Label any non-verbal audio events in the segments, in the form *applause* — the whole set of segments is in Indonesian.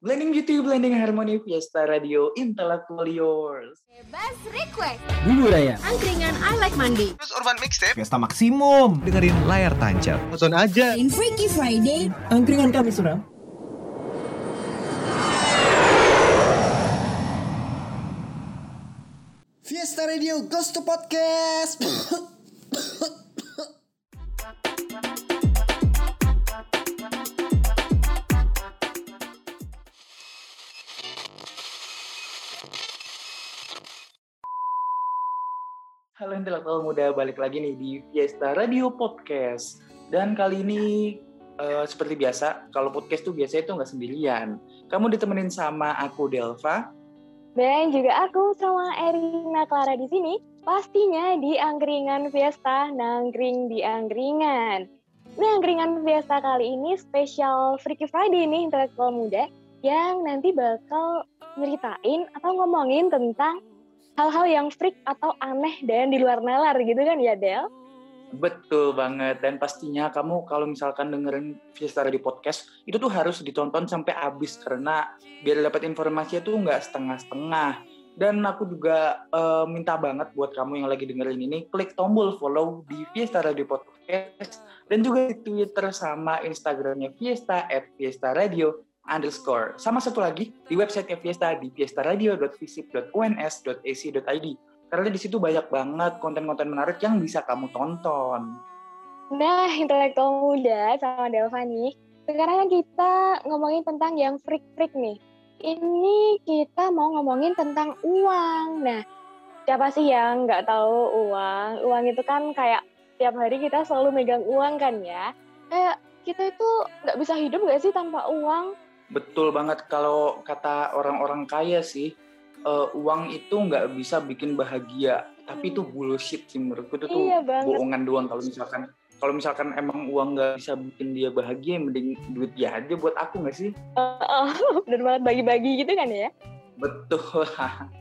Blending Beauty, Blending Harmony, Fiesta Radio, Intellectual Yours. Bebas request. Bubur ayam. Angkringan I Like Mandi. Terus Urban Mixtape Fiesta Maksimum. dengerin layar tancap. Nonton aja In Freaky Friday. Angkringan kami suram. Fiesta Radio Ghost to Podcast. *coughs* Halo intelektual muda, balik lagi nih di Fiesta Radio Podcast. Dan kali ini eh, seperti biasa, kalau podcast tuh biasanya tuh nggak sendirian. Kamu ditemenin sama aku Delva. Dan juga aku sama Erina Clara di sini, pastinya di Angkringan Fiesta, nangkring di Angkringan. Nah, Angkringan Fiesta kali ini spesial Freaky Friday nih, intelektual muda, yang nanti bakal nyeritain atau ngomongin tentang hal-hal yang freak atau aneh dan di luar nalar gitu kan ya, Del? Betul banget. Dan pastinya kamu kalau misalkan dengerin Fiesta Radio Podcast, itu tuh harus ditonton sampai habis. Karena biar dapat informasinya tuh nggak setengah-setengah. Dan aku juga eh, minta banget buat kamu yang lagi dengerin ini, klik tombol follow di Fiesta Radio Podcast. Dan juga di Twitter sama Instagramnya Fiesta at Fiesta Radio underscore. Sama satu lagi, di website Fiesta di fiestaradio.visip.uns.ac.id. Karena di situ banyak banget konten-konten menarik yang bisa kamu tonton. Nah, intelektual muda sama Delva nih. Sekarang kita ngomongin tentang yang freak-freak nih. Ini kita mau ngomongin tentang uang. Nah, siapa sih yang nggak tahu uang? Uang itu kan kayak tiap hari kita selalu megang uang kan ya. Kayak kita itu nggak bisa hidup nggak sih tanpa uang? Betul banget kalau kata orang-orang kaya sih, eh, uang itu nggak bisa bikin bahagia. Tapi itu bullshit sih menurutku itu tuh Iya banget. bohongan doang kalau misalkan kalau misalkan emang uang nggak bisa bikin dia bahagia, mending duit dia aja buat aku nggak sih? *laughs* Bener banget bagi-bagi gitu kan ya? Betul. *laughs*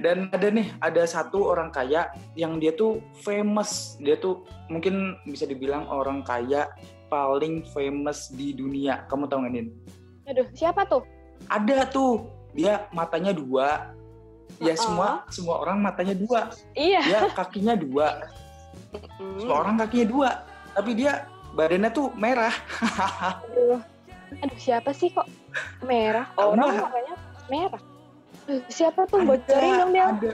Dan ada nih, ada satu orang kaya yang dia tuh famous. Dia tuh mungkin bisa dibilang orang kaya paling famous di dunia. Kamu tahu nggak, Nin? Aduh, siapa tuh? Ada tuh. Dia matanya dua. Ya Uh-uh. semua semua orang matanya dua. Iya. Dia kakinya dua. Semua orang kakinya dua. Tapi dia badannya tuh merah. Aduh. Aduh, siapa sih kok merah? Orang makanya merah. Aduh, siapa tuh? Bocorin dong, Del. ada.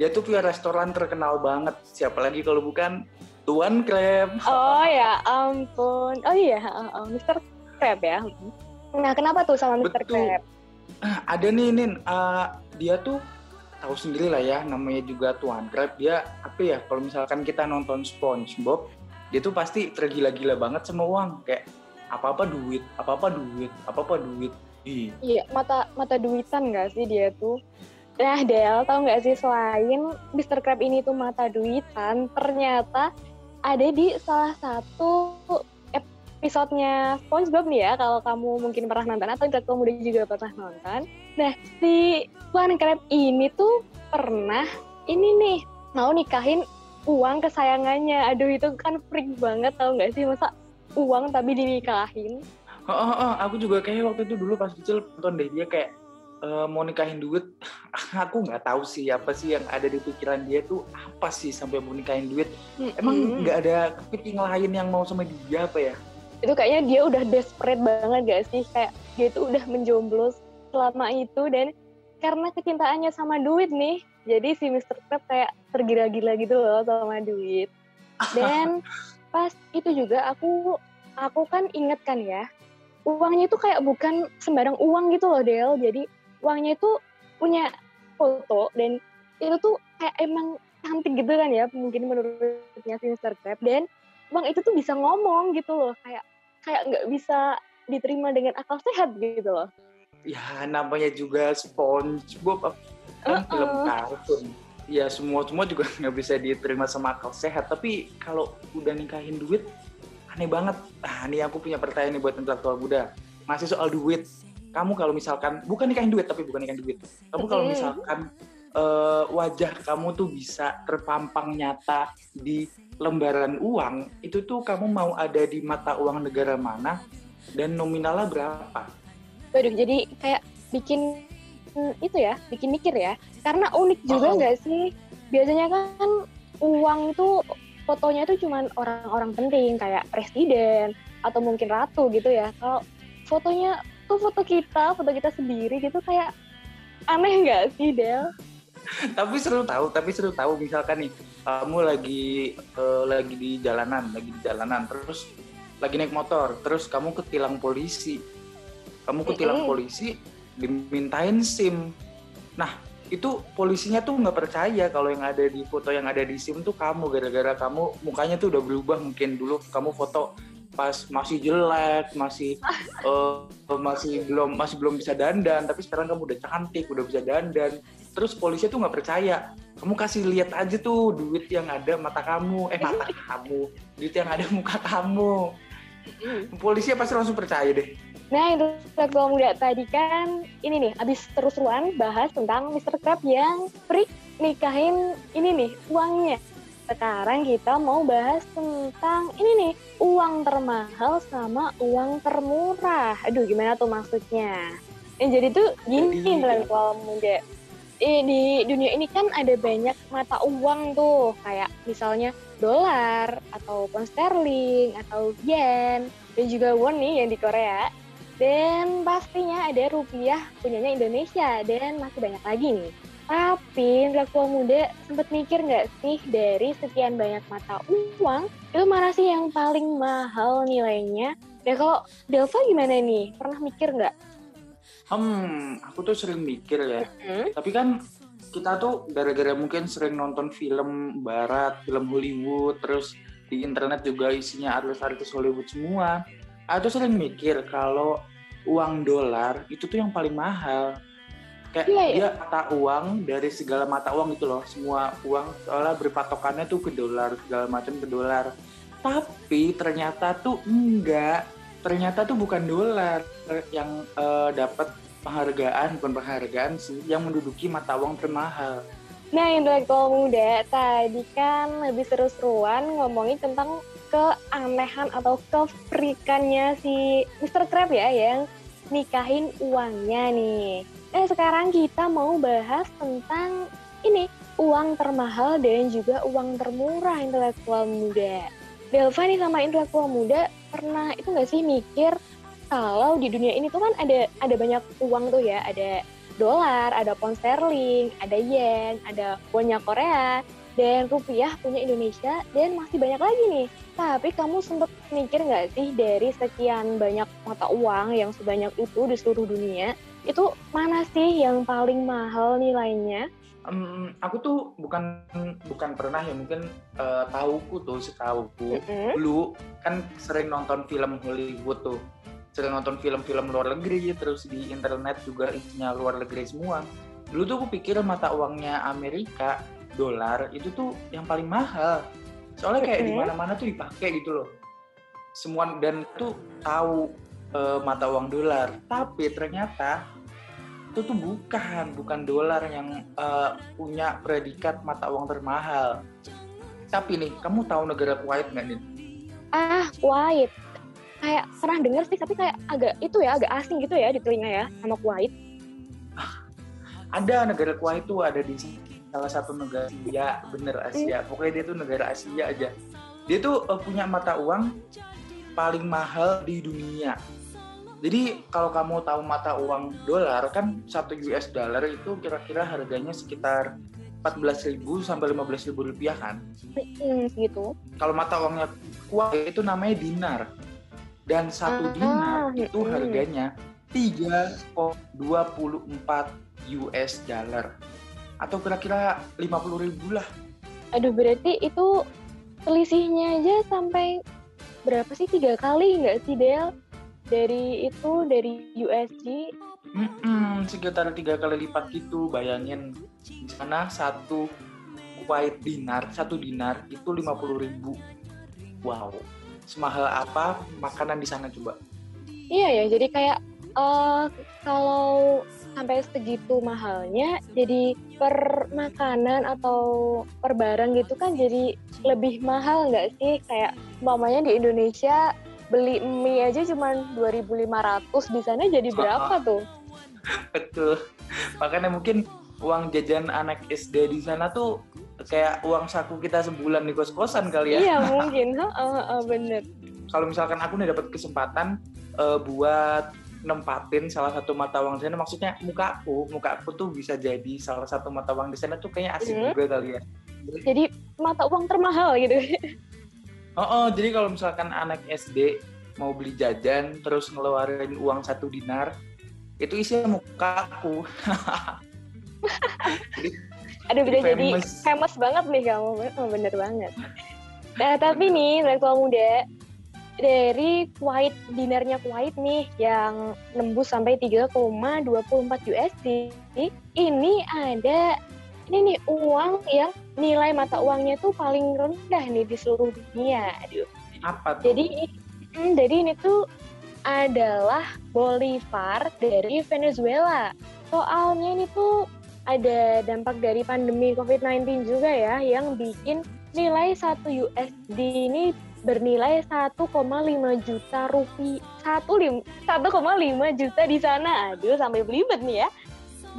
Dia tuh punya restoran terkenal banget. Siapa lagi kalau bukan Tuan Krem. Oh ya ampun. Oh iya, uh, uh, Mr. Crab ya. Nah, kenapa tuh sama Mr. Betul. Crab? Ah, ada nih Nin, Ah, dia tuh tahu sendiri lah ya, namanya juga Tuan Crab. Dia apa ya? Kalau misalkan kita nonton SpongeBob, dia tuh pasti tergila-gila banget sama uang. Kayak apa-apa duit, apa-apa duit, apa-apa duit. Ih, Iya, mata mata duitan nggak sih dia tuh? Nah, Del, tahu nggak sih selain Mr. Crab ini tuh mata duitan, ternyata ada di salah satu episodenya SpongeBob nih ya, kalau kamu mungkin pernah nonton atau intelektual muda juga pernah nonton. Nah, si Tuan Crab ini tuh pernah ini nih mau nikahin uang kesayangannya. Aduh, itu kan freak banget tau nggak sih masa uang tapi dinikahin? Oh, oh, oh, aku juga kayak waktu itu dulu pas kecil nonton deh dia kayak eh, mau nikahin duit. *laughs* aku nggak tahu sih apa sih yang ada di pikiran dia tuh apa sih sampai mau nikahin duit. Emang Mm-mm. nggak ada kepiting lain yang mau sama dia apa ya? itu kayaknya dia udah desperate banget gak sih kayak dia itu udah menjomblo selama itu dan karena kecintaannya sama duit nih jadi si Mr. Crab kayak tergila-gila gitu loh sama duit *laughs* dan pas itu juga aku aku kan inget kan ya uangnya itu kayak bukan sembarang uang gitu loh Del jadi uangnya itu punya foto dan itu tuh kayak emang cantik gitu kan ya mungkin menurutnya si Mr. Crab dan uang itu tuh bisa ngomong gitu loh kayak kayak nggak bisa diterima dengan akal sehat gitu loh Ya namanya juga SpongeBob kan film Uh-uh. kartun. Ya semua semua juga *laughs* nggak bisa diterima sama akal sehat. Tapi kalau udah nikahin duit, aneh banget. Ah, ini aku punya pertanyaan nih buat intelektual muda. Masih soal duit. Kamu kalau misalkan bukan nikahin duit tapi bukan nikahin duit. Kamu kalau misalkan eh, wajah kamu tuh bisa terpampang nyata di lembaran uang, itu tuh kamu mau ada di mata uang negara mana dan nominalnya berapa? Waduh, jadi kayak bikin hmm, itu ya, bikin mikir ya. Karena unik juga Oh. nggak sih? Biasanya kan uang itu fotonya itu cuman orang-orang penting kayak presiden atau mungkin ratu gitu ya. Kalau fotonya tuh foto kita, foto kita sendiri gitu kayak aneh nggak sih Del? tapi seru tahu, tapi seru tahu misalkan nih kamu lagi eh, lagi di jalanan, lagi di jalanan terus lagi naik motor, terus kamu ketilang polisi. Kamu ketilang Mm-mm. polisi dimintain SIM. Nah, itu polisinya tuh nggak percaya kalau yang ada di foto yang ada di SIM tuh kamu gara-gara kamu mukanya tuh udah berubah mungkin dulu kamu foto pas masih jelek, masih *laughs* eh, masih belum masih belum bisa dandan, tapi sekarang kamu udah cantik, udah bisa dandan. Terus polisi tuh nggak percaya. Kamu kasih lihat aja tuh duit yang ada mata kamu, eh mata *laughs* kamu, duit yang ada muka kamu. Polisi pasti langsung percaya deh. Nah, intelektual muda tadi kan ini nih, abis terus-terusan bahas tentang Mr. Crab yang freak nikahin ini nih, uangnya. Sekarang kita mau bahas tentang ini nih, uang termahal sama uang termurah. Aduh, gimana tuh maksudnya? Yang jadi tuh gini Jadi- intelektual muda. Eh, di dunia ini kan ada banyak mata uang tuh, kayak misalnya dolar, atau pound sterling, atau yen, dan juga won nih yang di Korea. Dan pastinya ada rupiah punyanya Indonesia dan masih banyak lagi nih. Tapi intelektual muda sempat mikir nggak sih dari sekian banyak mata uang itu mana sih yang paling mahal nilainya? Dan kalau Delva gimana nih? Pernah mikir nggak? Hmm, aku tuh sering mikir ya. Hmm? Tapi kan kita tuh gara-gara mungkin sering nonton film barat, film Hollywood, terus di internet juga isinya artis-artis Hollywood semua. Aku tuh sering mikir kalau uang dolar itu tuh yang paling mahal. Kayak Iya, iya. dia mata uang dari segala mata uang gitu loh. Semua uang soalnya berpatokannya tuh ke dolar, segala macam ke dolar. Tapi ternyata tuh enggak. Ternyata tuh bukan dolar yang eh, dapat penghargaan, bukan penghargaan sih, yang menduduki mata uang termahal. Nah, intelektual muda tadi kan lebih seru-seruan ngomongin tentang keanehan atau kefrikannya si Mr. Crab ya yang nikahin uangnya nih. Eh sekarang kita mau bahas tentang ini uang termahal dan juga uang termurah intelektual muda. Delva nih sama intelektual muda pernah itu nggak sih mikir kalau di dunia ini tuh kan ada ada banyak uang tuh ya, ada dolar, ada pound sterling, ada yen, ada wonnya Korea, dan rupiah punya Indonesia, dan masih banyak lagi nih. Tapi kamu sempet mikir nggak sih dari sekian banyak mata uang yang sebanyak itu di seluruh dunia, itu mana sih yang paling mahal nilainya? Em, aku tuh bukan bukan pernah ya mungkin eh, tahuku tuh setahuku Mm-mm. dulu kan sering nonton film Hollywood tuh sering nonton film-film luar negeri terus di internet juga isinya luar negeri semua dulu tuh aku pikir mata uangnya Amerika dolar itu tuh yang paling mahal soalnya kayak di Mm-mm. mana-mana tuh dipakai gitu loh semua dan tuh tahu eh, mata uang dolar tapi ternyata itu tuh bukan bukan dolar yang eh, punya predikat mata uang termahal. Tapi nih kamu tahu negara Kuwait nggak nih Ah, Kuwait. Kayak pernah denger sih, tapi kayak agak itu ya, agak asing gitu ya di telinga ya, sama Kuwait. ada negara Kuwait itu ada di salah satu negara Asia bener Asia. Pokoknya dia tuh negara Asia aja. Dia tuh eh, punya mata uang paling mahal di dunia jadi kalau kamu tahu mata uang dolar kan satu US dollar itu kira-kira harganya sekitar 14.000 sampai 15.000 rupiah kan Hmm, gitu. kalau mata uangnya Kuwait itu namanya dinar dan satu Ah, dinar itu mm-mm. harganya 3,24 US dollar atau kira-kira 50 ribu lah Aduh, berarti itu selisihnya aja sampai berapa sih? Tiga kali nggak sih, Del? Dari itu, dari USG. Mm-mm, sekitar tiga kali lipat gitu bayangin di sana satu Kuwait dinar satu dinar itu 50 ribu wow semahal apa makanan di sana coba Iya ya, jadi kayak eh kalau sampai segitu mahalnya, jadi per makanan atau per barang gitu kan jadi lebih mahal nggak sih? Kayak mamanya di Indonesia beli mie aja cuma 2.500 di sana jadi berapa tuh? *laughs* Betul. Makanya mungkin uang jajan anak SD di sana tuh kayak uang saku kita sebulan di kos-kosan kali ya. Iya *laughs* mungkin, Heeh, heeh, bener. Kalau misalkan aku nih dapat kesempatan eh, buat nempatin salah satu mata uang di sana, maksudnya muka aku, muka aku tuh bisa jadi salah satu mata uang di sana tuh kayaknya asik Mhm. juga kali ya. Jadi mata uang termahal gitu. *laughs* Oh, oh, jadi kalau misalkan anak SD mau beli jajan terus ngeluarin uang satu dinar, itu isinya muka aku. jadi *laughs* Aduh Jadi jadi famous. famous banget nih kamu, oh, bener banget. Nah tapi nih intelektual muda dari Kuwait dinarnya Kuwait nih yang nembus sampai 3,24 USD ini ada ini nih uang yang nilai mata uangnya tuh paling rendah nih di seluruh dunia. Aduh. apa tuh? Jadi mm, jadi ini tuh adalah Bolivar dari Venezuela. Soalnya ini tuh ada dampak dari pandemi COVID-19 juga ya yang bikin nilai 1 USD ini bernilai 1,5 juta rupiah. 1,5 juta di sana. Aduh, sampai belibet nih ya.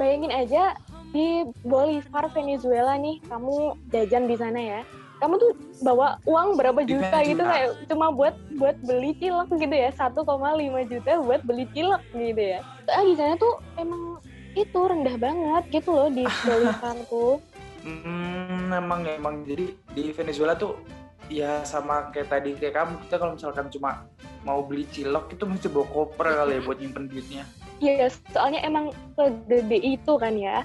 Bayangin aja di Bolivar Venezuela nih, kamu jajan di sana ya. Kamu tuh bawa uang berapa juta gitu kayak cuma buat buat beli cilok gitu ya. 1,5 juta buat beli cilok gitu ya. Ah di sana tuh emang itu rendah banget gitu loh di *laughs* Bolivar tuh Hmm, emang emang. Jadi di Venezuela tuh ya sama kayak tadi kayak kamu kita kalau misalkan cuma mau beli cilok itu mesti bawa koper kali ya buat nyimpen duitnya. Iya, soalnya emang segede itu kan ya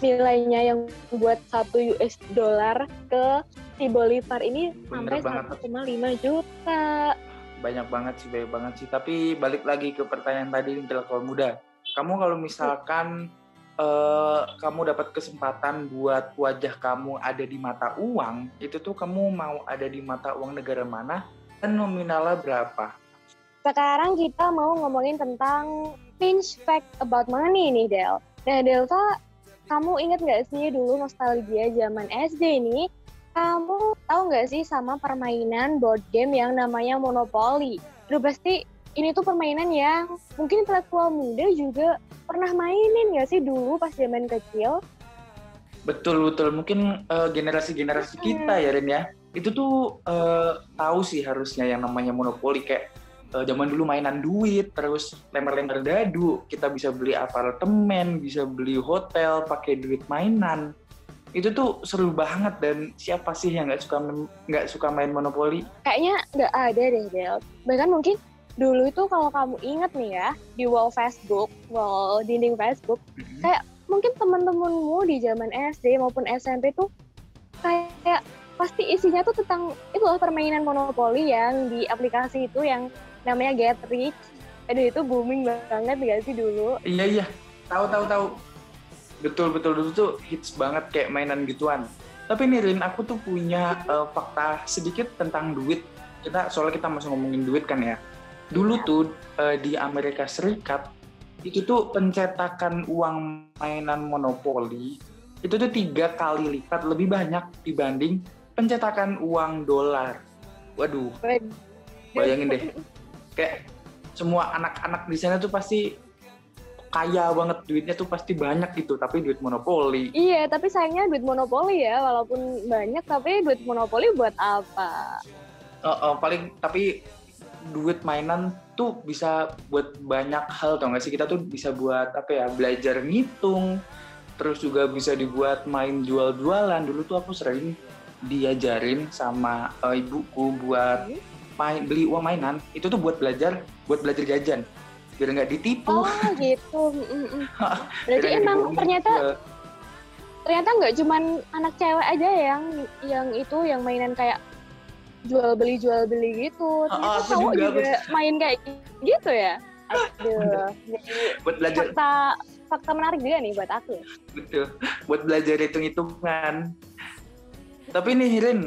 nilainya yang buat satu US dollar ke si Bolivar ini Bener sampai banget. 1,5 juta. Banyak banget sih, banyak banget sih. Tapi balik lagi ke pertanyaan tadi intelektual muda. Kamu kalau misalkan eh, kamu dapat kesempatan buat wajah kamu ada di mata uang, itu tuh kamu mau ada di mata uang negara mana dan nominalnya berapa? Sekarang kita mau ngomongin tentang pinch fact about money nih, Del. Nah, Delta, kamu inget nggak sih dulu nostalgia zaman SD ini? Kamu tahu nggak sih sama permainan board game yang namanya Monopoly? Udah pasti ini tuh permainan yang mungkin intelektual muda juga pernah mainin nggak sih dulu pas zaman kecil? Betul betul mungkin eh, generasi-generasi kita ya Ren ya. Itu tuh eh, tahu sih harusnya yang namanya monopoli kayak eh, zaman dulu mainan duit terus lempar-lempar dadu, kita bisa beli apartemen, bisa beli hotel pakai duit mainan. Itu tuh seru banget dan siapa sih yang nggak suka nggak suka main monopoli? Kayaknya nggak ada deh, Del. Bahkan mungkin dulu itu kalau kamu inget nih ya, di wall Facebook, wall dinding Facebook, kayak mungkin teman-temanmu di zaman SD maupun SMP tuh kayak pasti isinya tuh tentang itu loh permainan monopoli yang di aplikasi itu yang namanya Get Rich. Aduh itu booming banget gak sih dulu? Iya iya, tahu tahu tahu. Betul betul dulu tuh hits banget kayak mainan gituan. Tapi nih Rin, aku tuh punya eh, fakta sedikit tentang duit. Kita soalnya kita masih ngomongin duit kan ya. Dulu Iya. tuh eh, di Amerika Serikat itu tuh pencetakan uang mainan monopoli itu tuh tiga kali lipat lebih banyak dibanding pencetakan uang dolar. Waduh, bayangin deh *laughs* kayak semua anak-anak di sana tuh pasti kaya banget duitnya tuh pasti banyak gitu tapi duit monopoli. Iya, tapi sayangnya duit monopoli ya, walaupun banyak tapi duit monopoli buat apa? Eh, eh, paling tapi duit mainan tuh bisa buat banyak hal tau gak sih? Kita tuh bisa buat apa ya belajar ngitung terus juga bisa dibuat main jual-jualan. Dulu tuh aku sering diajarin sama eh, ibuku buat main beli uang mainan itu tuh buat belajar buat belajar jajan biar nggak ditipu Oh gitu. *laughs* Mm, mm. Biar Berarti emang ternyata Eh, ternyata nggak cuman anak cewek aja yang yang itu yang mainan kayak jual beli jual beli gitu. Oh, Ternyata aku cowok juga, juga, main kayak gitu ya. *laughs* Aduh, jadi buat belajar fakta fakta menarik juga nih buat aku. Betul. Buat belajar hitung-hitungan. Tapi nih Hirin,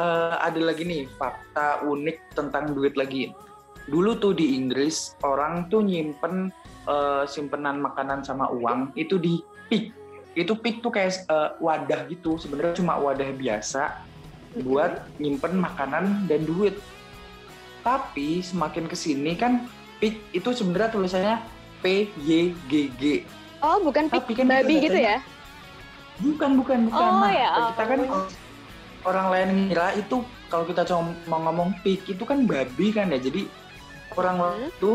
eh, ada lagi nih fakta unik tentang duit lagi. Dulu tuh di Inggris orang tuh nyimpen eh, simpenan makanan sama uang itu di pig. Itu pig tuh kayak eh, wadah gitu. Sebenarnya cuma wadah biasa buat nyimpen makanan dan duit. Tapi semakin ke sini kan pig itu sebenarnya tulisannya P Y G G. Oh, bukan pig Tapi kan babi gitu ya? Bukan, bukan, bukan. Oh, Nah, ya kita kan. Orang lain ngira itu kalau kita cuma mau ngomong pig itu kan babi kan ya. Jadi orang Hmm. itu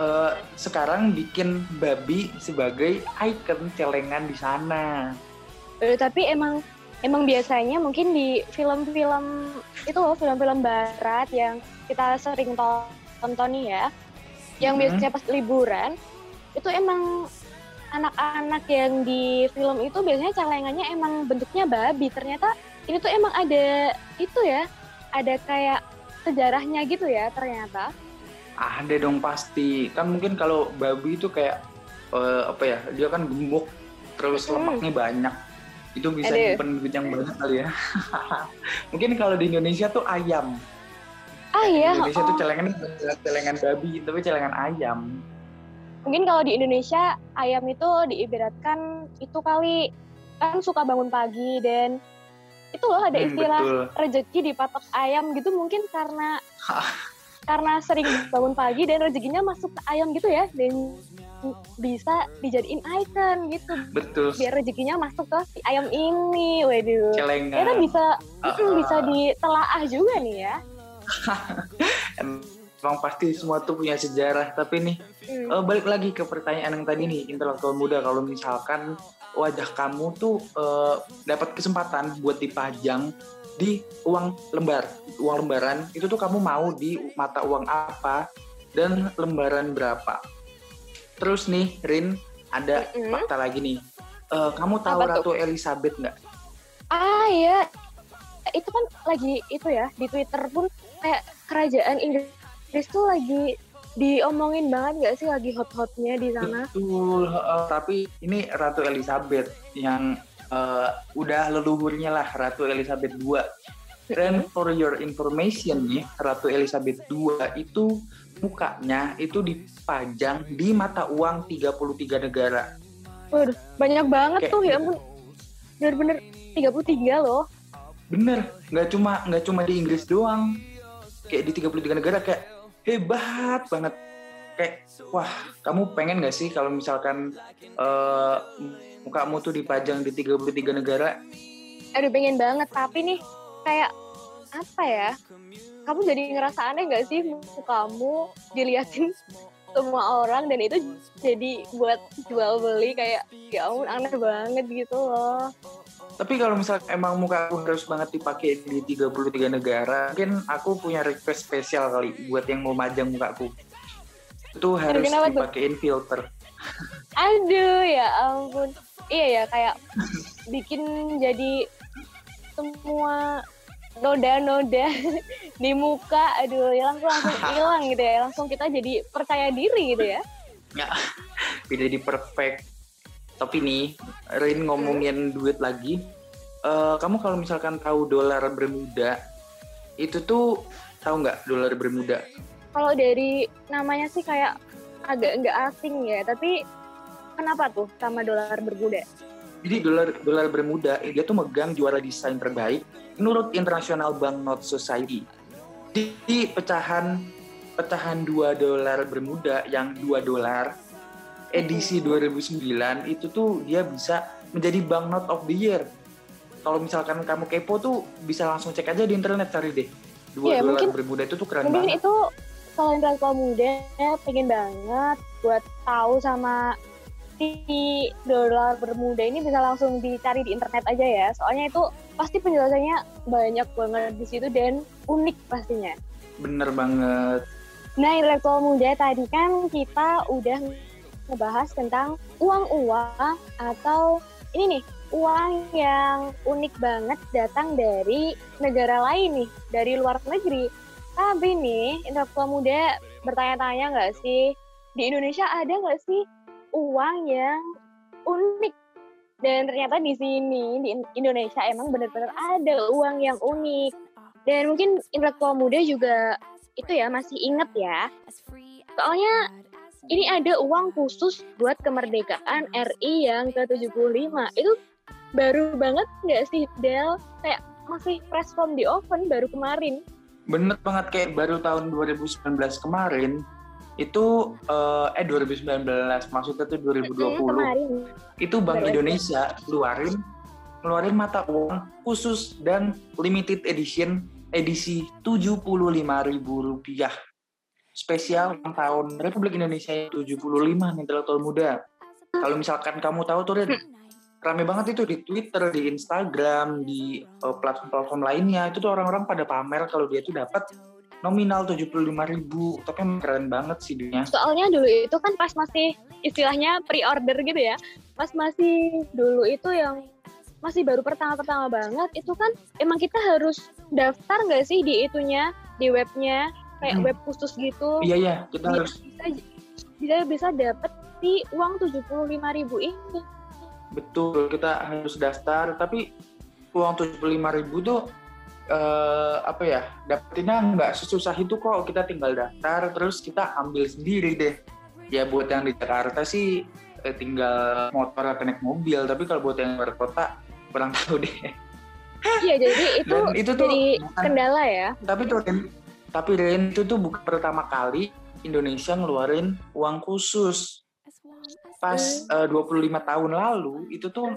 eh, sekarang bikin babi sebagai icon celengan di sana. Eh, tapi emang emang biasanya mungkin di film-film itu loh film-film barat yang kita sering to- tonton nih ya yang Mhm. biasanya pas liburan itu emang anak-anak yang di film itu biasanya celengannya emang bentuknya babi ternyata ini tuh emang ada itu ya ada kayak sejarahnya gitu ya ternyata Ada dong pasti. Kan mungkin kalau babi itu kayak eh, apa ya? Dia kan gemuk terus Hmm. lemaknya banyak. Itu bisa Aduh. nyimpen duit yang banyak kali ya. *laughs* mungkin kalau di Indonesia tuh ayam. ah iya Di Indonesia tuh oh. celengan celengan babi, tapi celengan ayam. mungkin kalau di Indonesia ayam itu diibaratkan itu kali kan suka bangun pagi dan itu loh ada Hmm, istilah betul. rezeki dipatok ayam gitu mungkin karena karena sering bangun pagi dan rezekinya masuk ke ayam gitu ya dan bisa dijadiin icon gitu Betul. biar rezekinya masuk ke si ayam ini waduh Celengan. ternyata bisa Ah, mm, bisa ah. ditelaah juga nih ya *laughs* Emang pasti semua tuh punya sejarah. Tapi nih, Hmm. eh, balik lagi ke pertanyaan yang tadi nih, intelektual muda. Kalau misalkan wajah kamu tuh eh, dapat kesempatan buat dipajang di uang lembar, uang lembaran, itu tuh kamu mau di mata uang apa dan lembaran berapa? Terus nih, Rin, ada Mm-mm. fakta lagi nih. Eh, kamu tahu Apa tuh? Ratu Elizabeth nggak? Ah ya, itu kan lagi itu ya di Twitter pun kayak kerajaan Inggris tuh lagi diomongin banget gak sih lagi hot-hotnya di sana? Betul, heeh. tapi ini Ratu Elizabeth yang eh, udah leluhurnya lah Ratu Elizabeth II. Dan for your information nih, Ratu Elizabeth II itu mukanya itu dipajang di mata uang 33 negara. Waduh, banyak banget Kayak tuh ya gitu. ampun. Bener-bener 33 loh. Bener, nggak cuma nggak cuma di Inggris doang. Kayak di 33 negara kayak hebat banget. Kayak wah, kamu pengen nggak sih kalau misalkan eh, mukamu tuh dipajang di 33 negara? Aduh pengen banget, tapi nih kayak apa ya? Kamu jadi ngerasa aneh gak sih kamu diliatin semua orang dan itu jadi buat jual beli kayak ya ampun aneh banget gitu loh. Tapi kalau misalkan emang muka aku harus banget dipakai di 33 negara, mungkin aku punya request spesial kali buat yang mau majang mukaku. Itu harus kenapa tuh? dipakein filter. Aduh ya ampun. Iya ya kayak bikin jadi semua noda-noda *laughs* di muka aduh ya langsung langsung *laughs* hilang gitu ya langsung kita jadi percaya diri gitu ya *laughs* Beda di perfect. Tapi nih, Rin ngomongin duit lagi. Eh, kamu kalau misalkan tahu dolar Bermuda, itu tuh tahu nggak dolar Bermuda? kalau dari namanya sih kayak agak nggak asing ya tapi kenapa tuh sama dolar Bermuda Jadi dolar dolar Bermuda dia tuh megang juara desain terbaik menurut International Banknote Society. Di, di pecahan pecahan 2 dolar Bermuda yang 2 dolar edisi 2009 itu tuh dia bisa menjadi banknote of the year. Kalau misalkan kamu kepo tuh bisa langsung cek aja di internet cari deh. 2 Iya, dolar mungkin- Bermuda itu tuh keren mungkin banget. itu kalau intelektual muda pengen banget buat tahu sama si dolar Bermuda ini bisa langsung dicari di internet aja ya soalnya itu pasti penjelasannya banyak banget di situ dan unik pastinya Bener banget. Nah, intelektual muda tadi kan kita udah ngebahas tentang uang-uang atau ini nih, uang yang unik banget datang dari negara lain nih, dari luar negeri. Tapi nih, intelektual muda bertanya-tanya nggak sih, di Indonesia ada nggak sih uang yang unik? Dan ternyata di sini, di Indonesia emang benar-benar ada uang yang unik. Dan mungkin intelektual muda juga itu ya masih inget ya. Soalnya ini ada uang khusus buat kemerdekaan RI yang ke-75. Itu baru banget nggak sih, Del? Kayak masih fresh from the oven baru kemarin. Bener banget kayak baru tahun 2019 kemarin itu eh, eh 2019 maksudnya tuh 2020 kemarin itu Bank Baru. Indonesia keluarin ngeluarin mata uang khusus dan limited edition edisi Rp75.000 spesial ulang tahun Republik Indonesia yang 75 intelektual muda. Kalau misalkan kamu tahu tuh Rin, rame banget itu di Twitter, di Instagram, di eh, platform-platform lainnya. Itu tuh orang-orang pada pamer kalau dia tuh dapat nominal 75.000 tapi emang keren banget sih dia. soalnya dulu itu kan pas masih istilahnya pre-order gitu ya. Pas masih dulu itu yang masih baru pertama-pertama banget itu kan emang kita harus daftar nggak sih di itunya di webnya kayak Hmm. web khusus gitu Iya iya, kita Biar harus bisa bisa bisa dapet si uang 75.000 ribu ini Betul, kita harus daftar, tapi uang 75.000 tuh eh, apa ya? Dapetinnya nggak sesusah itu kok. Kita tinggal daftar, terus kita ambil sendiri deh. Ya buat yang di Jakarta sih eh, tinggal motor atau naik mobil, tapi kalau buat yang luar kota kurang tahu deh. iya jadi *laughs* itu Dan itu tuh jadi kendala ya tapi tuh tapi Ren itu tuh bukan pertama kali Indonesia ngeluarin uang khusus. Pas eh, 25 tahun lalu itu tuh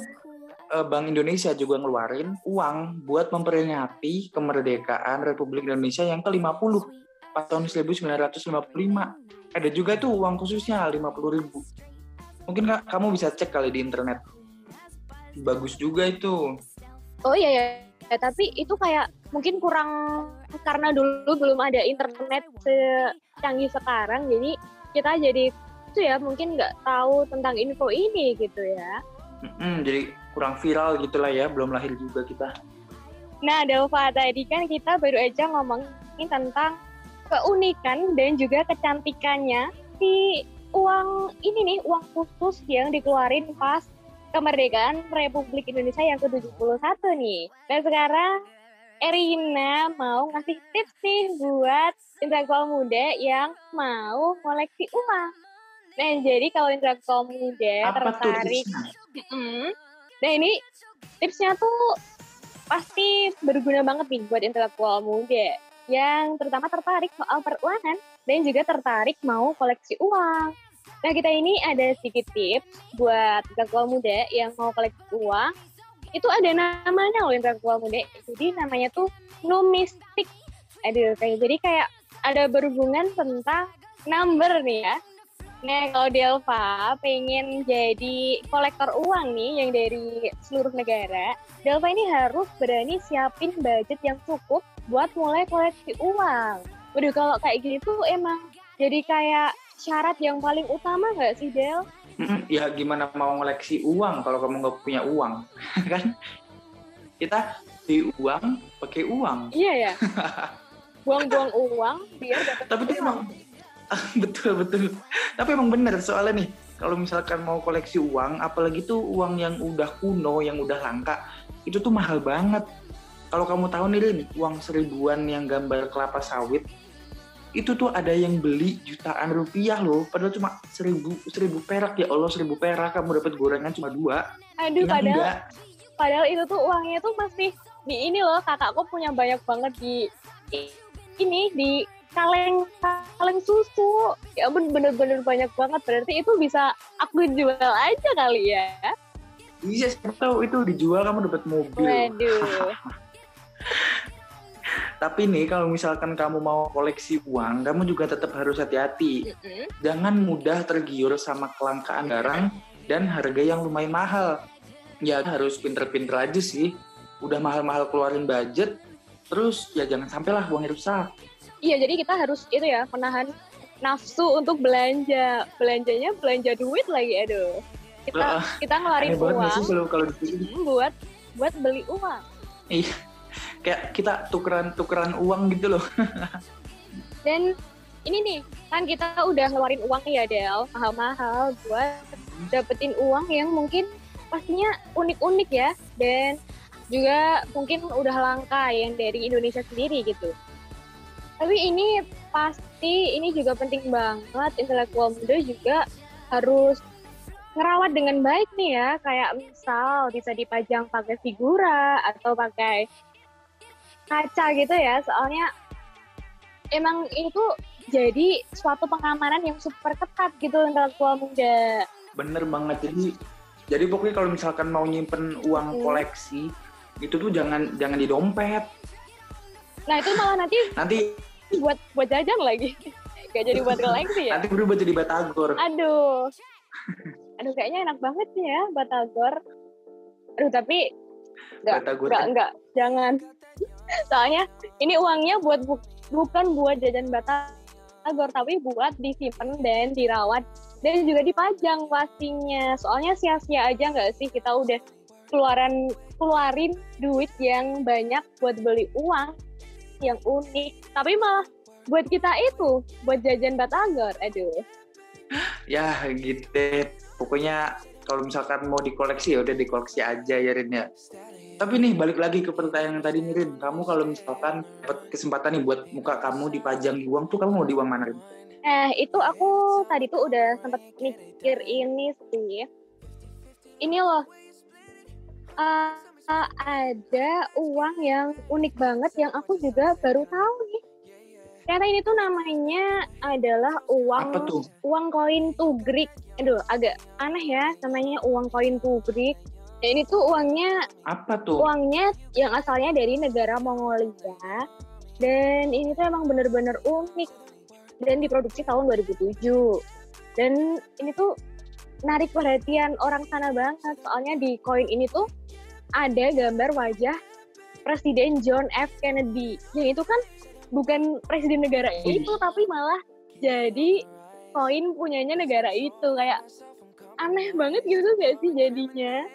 eh, Bank Indonesia juga ngeluarin uang buat memperingati kemerdekaan Republik Indonesia yang ke-50 pas tahun 1955. Ada juga tuh uang khususnya 50 ribu. Mungkin Kak, kamu bisa cek kali di internet. Bagus juga itu. Oh iya ya, Ya, tapi itu kayak mungkin kurang karena dulu belum ada internet secanggih sekarang, jadi kita jadi itu ya mungkin nggak tahu tentang info ini gitu ya. Mm-mm, jadi kurang viral gitulah ya, belum lahir juga kita. Nah, Delva tadi kan kita baru aja ngomongin tentang keunikan dan juga kecantikannya si uang ini nih, uang khusus yang dikeluarin pas kemerdekaan Republik Indonesia yang ke-71 nih. Dan sekarang Erina mau ngasih tips nih buat intelektual muda yang mau koleksi uang. Nah, jadi kalau intelektual muda Apa tertarik? Mm-mm. Nah ini tipsnya tuh pasti berguna banget nih buat intelektual muda yang terutama tertarik soal peruangan dan juga tertarik mau koleksi uang. Nah kita ini ada sedikit tips buat intelektual muda yang mau koleksi uang. Itu ada namanya loh intelektual muda. Jadi namanya tuh numistik. Aduh, kayak jadi kayak ada berhubungan tentang number nih ya. Nah, kalau Delva pengen jadi kolektor uang nih yang dari seluruh negara, Delva ini harus berani siapin budget yang cukup buat mulai koleksi uang. Waduh, kalau kayak gitu emang jadi kayak syarat yang paling utama nggak sih, Del? Ya gimana mau ngoleksi uang kalau kamu nggak punya uang *laughs* kan? Kita di uang pakai uang. Iya ya. *laughs* Buang-buang uang biar dapat tapi itu emang *laughs* betul betul. Tapi emang bener soalnya nih kalau misalkan mau koleksi uang apalagi tuh uang yang udah kuno yang udah langka itu tuh mahal banget. Kalau kamu tahu nih Rin, uang seribuan yang gambar kelapa sawit itu tuh ada yang beli jutaan rupiah loh. Padahal cuma seribu seribu perak. Ya Allah seribu perak. Kamu dapat gorengan cuma dua. Aduh, Kenyang padahal enggak? padahal itu tuh uangnya tuh masih di ini loh. Kakakku punya banyak banget di ini di kaleng kaleng susu. Ya ampun bener-bener banyak banget. Berarti itu bisa aku jual aja kali ya? Iya, siapa tahu itu dijual kamu dapat mobil. waduh *laughs* Tapi nih kalau misalkan kamu mau koleksi uang, kamu juga tetap harus hati-hati. Mm-mm. Jangan mudah tergiur sama kelangkaan barang dan harga yang lumayan mahal. Ya harus pinter-pinter aja sih. Udah mahal-mahal keluarin budget, terus ya jangan sampailah uangnya rusak. iya jadi kita harus itu ya menahan nafsu untuk belanja belanjanya belanja duit lagi aduh kita Heeh. kita ngeluarin uang sih kalau kalau di sini. mm, buat buat beli uang Iya. Kayak kita tukeran-tukeran uang gitu loh. *laughs* dan ini nih kan kita udah ngeluarin uang ya Del. Mahal-mahal buat dapetin uang yang mungkin pastinya unik-unik ya. Dan juga mungkin udah langka yang dari Indonesia sendiri gitu. Tapi ini pasti ini juga penting banget. Intelektual muda juga harus ngerawat dengan baik nih ya. Kayak misal bisa dipajang pakai figura atau pakai kaca gitu ya soalnya emang itu jadi suatu pengamanan yang super ketat gitu intelektual muda. Bener banget. Jadi jadi pokoknya kalau misalkan mau nyimpen uang Hmm. koleksi itu tuh jangan jangan di dompet. Nah itu malah nanti Nanti buat buat jajan lagi. *laughs* Gak jadi buat koleksi ya. nanti berubah jadi batagor. Aduh. *laughs* Aduh kayaknya enak banget nih ya Batagor. Aduh tapi enggak kan enggak jangan. Soalnya ini uangnya buat bu- bukan buat jajan Batagor tapi buat disimpan dan dirawat dan juga dipajang pastinya. Soalnya sia-sia aja nggak sih kita udah keluaran keluarin duit yang banyak buat beli uang yang unik tapi malah buat kita itu buat jajan Batagor. Aduh. ya gitu. Pokoknya kalau misalkan mau dikoleksi ya udah dikoleksi aja ya Rin ya. Tapi nih balik lagi ke pertanyaan yang tadi nih Rin. Kamu kalau misalkan dapat kesempatan nih buat muka kamu dipajang di uang tuh kamu mau di uang mana Rin? Eh, itu aku tadi tuh udah sempet mikir ini sih. Ini loh, eh, eh, ada uang yang unik banget yang aku juga baru tahu nih. Ternyata ini tuh namanya adalah uang Apa tuh? uang koin tugrek. Aduh, agak aneh ya namanya uang koin tugrek. Ya, ini tuh uangnya Apa tuh? uangnya yang asalnya dari negara Mongolia. Dan ini tuh emang bener-bener unik dan diproduksi tahun 2007 dan ini tuh narik perhatian orang sana banget. Soalnya di koin ini tuh ada gambar wajah Presiden John F. Kennedy. Yang itu kan bukan presiden negara Wih. itu tapi malah jadi koin punyanya negara itu. Kayak aneh banget gitu gak sih jadinya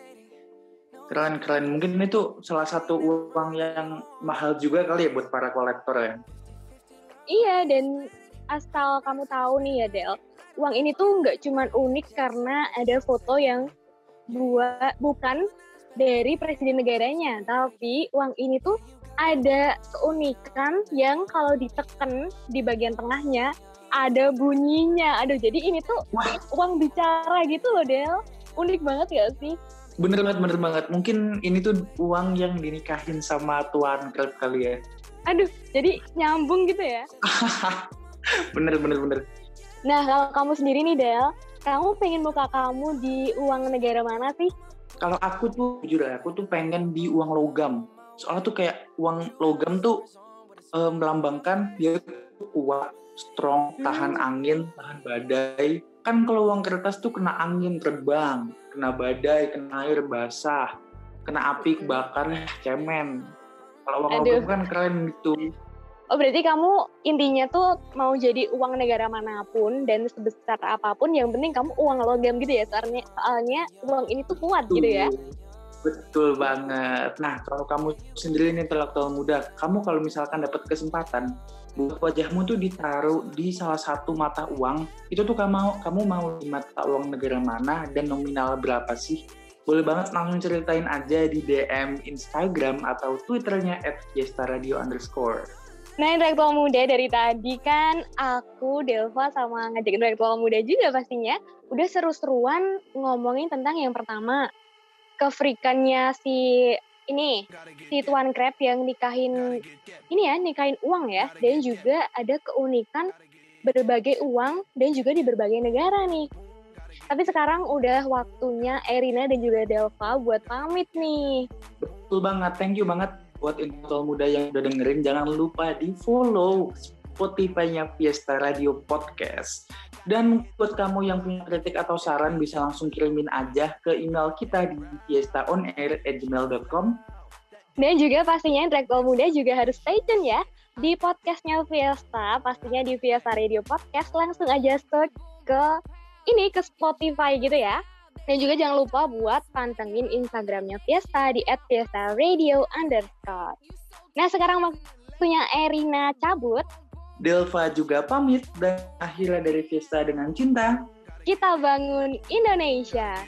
Keren keren. Mungkin itu salah satu uang yang mahal juga kali ya buat para kolektor ya. Iya, dan asal kamu tahu nih ya, Del, uang ini tuh nggak cuman unik karena ada foto yang buat bukan dari presiden negaranya, tapi uang ini tuh ada keunikan yang kalau ditekan di bagian tengahnya ada bunyinya. Aduh, jadi ini tuh Wah. uang bicara gitu loh, Del. Unik banget gak sih? Bener banget, bener banget. Mungkin ini tuh uang yang dinikahin sama tuan klub kali ya. Aduh, jadi nyambung gitu ya. *laughs* bener bener bener. Nah, kalau kamu sendiri nih, Del, kamu pengen muka kamu di uang negara mana sih? Kalau aku tuh jujur ya, aku tuh pengen di uang logam. Soalnya tuh kayak uang logam tuh eh, melambangkan dia kuat, strong, Hmm. tahan angin, tahan badai. Kan kalau uang kertas tuh kena angin terbang, kena badai, kena air basah, kena api kebakar, cemen. Kalau uang logam kan keren gitu. Oh berarti kamu intinya tuh mau jadi uang negara mana pun dan sebesar apa pun yang penting kamu uang logam gitu ya soalnya soalnya uang ini tuh kuat gitu ya. Betul banget. Nah, kalau kamu sendiri nih intelektual muda, kamu kalau misalkan dapat kesempatan buat wajahmu tuh ditaruh di salah satu mata uang, itu tuh kamu mau kamu mau di mata uang negara mana dan nominal berapa sih? Boleh banget langsung ceritain aja di DM Instagram atau Twitternya @fiestaradio underscore. Nah intelektual muda dari tadi kan aku Delva sama ngajak intelektual muda juga pastinya udah seru-seruan ngomongin tentang yang pertama kefrikannya si ini si Tuan Crab yang nikahin ini ya nikahin uang ya dan juga ada keunikan berbagai uang dan juga di berbagai negara nih. Tapi sekarang udah waktunya Erina dan juga Delva buat pamit nih. Betul banget, thank you banget buat intelektual muda yang udah dengerin. Jangan lupa di follow Spotify-nya Fiesta Radio Podcast. Dan buat kamu yang punya kritik atau saran bisa langsung kirimin aja ke email kita di fiestaonair@gmail.com. Dan juga pastinya intelektual muda juga harus stay tune ya di podcastnya Fiesta, pastinya di Fiesta Radio Podcast langsung aja search ke ini ke Spotify gitu ya. Dan juga jangan lupa buat pantengin Instagramnya Fiesta di @fiesta_radio underscore. Nah sekarang waktunya Erina cabut. Delva juga pamit dan akhirnya dari Fiesta dengan cinta. Kita bangun Indonesia.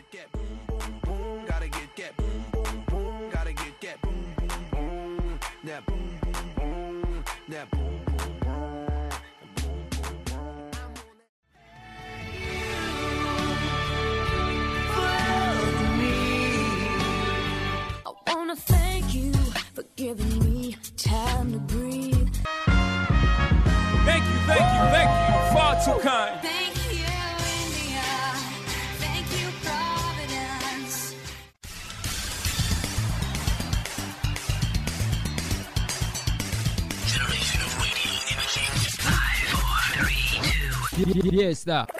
I wanna thank you for giving me time to breathe. Thank you, thank you. Far too kind. Thank you, India. Thank you, Providence. Generation of radio imaging. Five, four, three, two. Yes, that.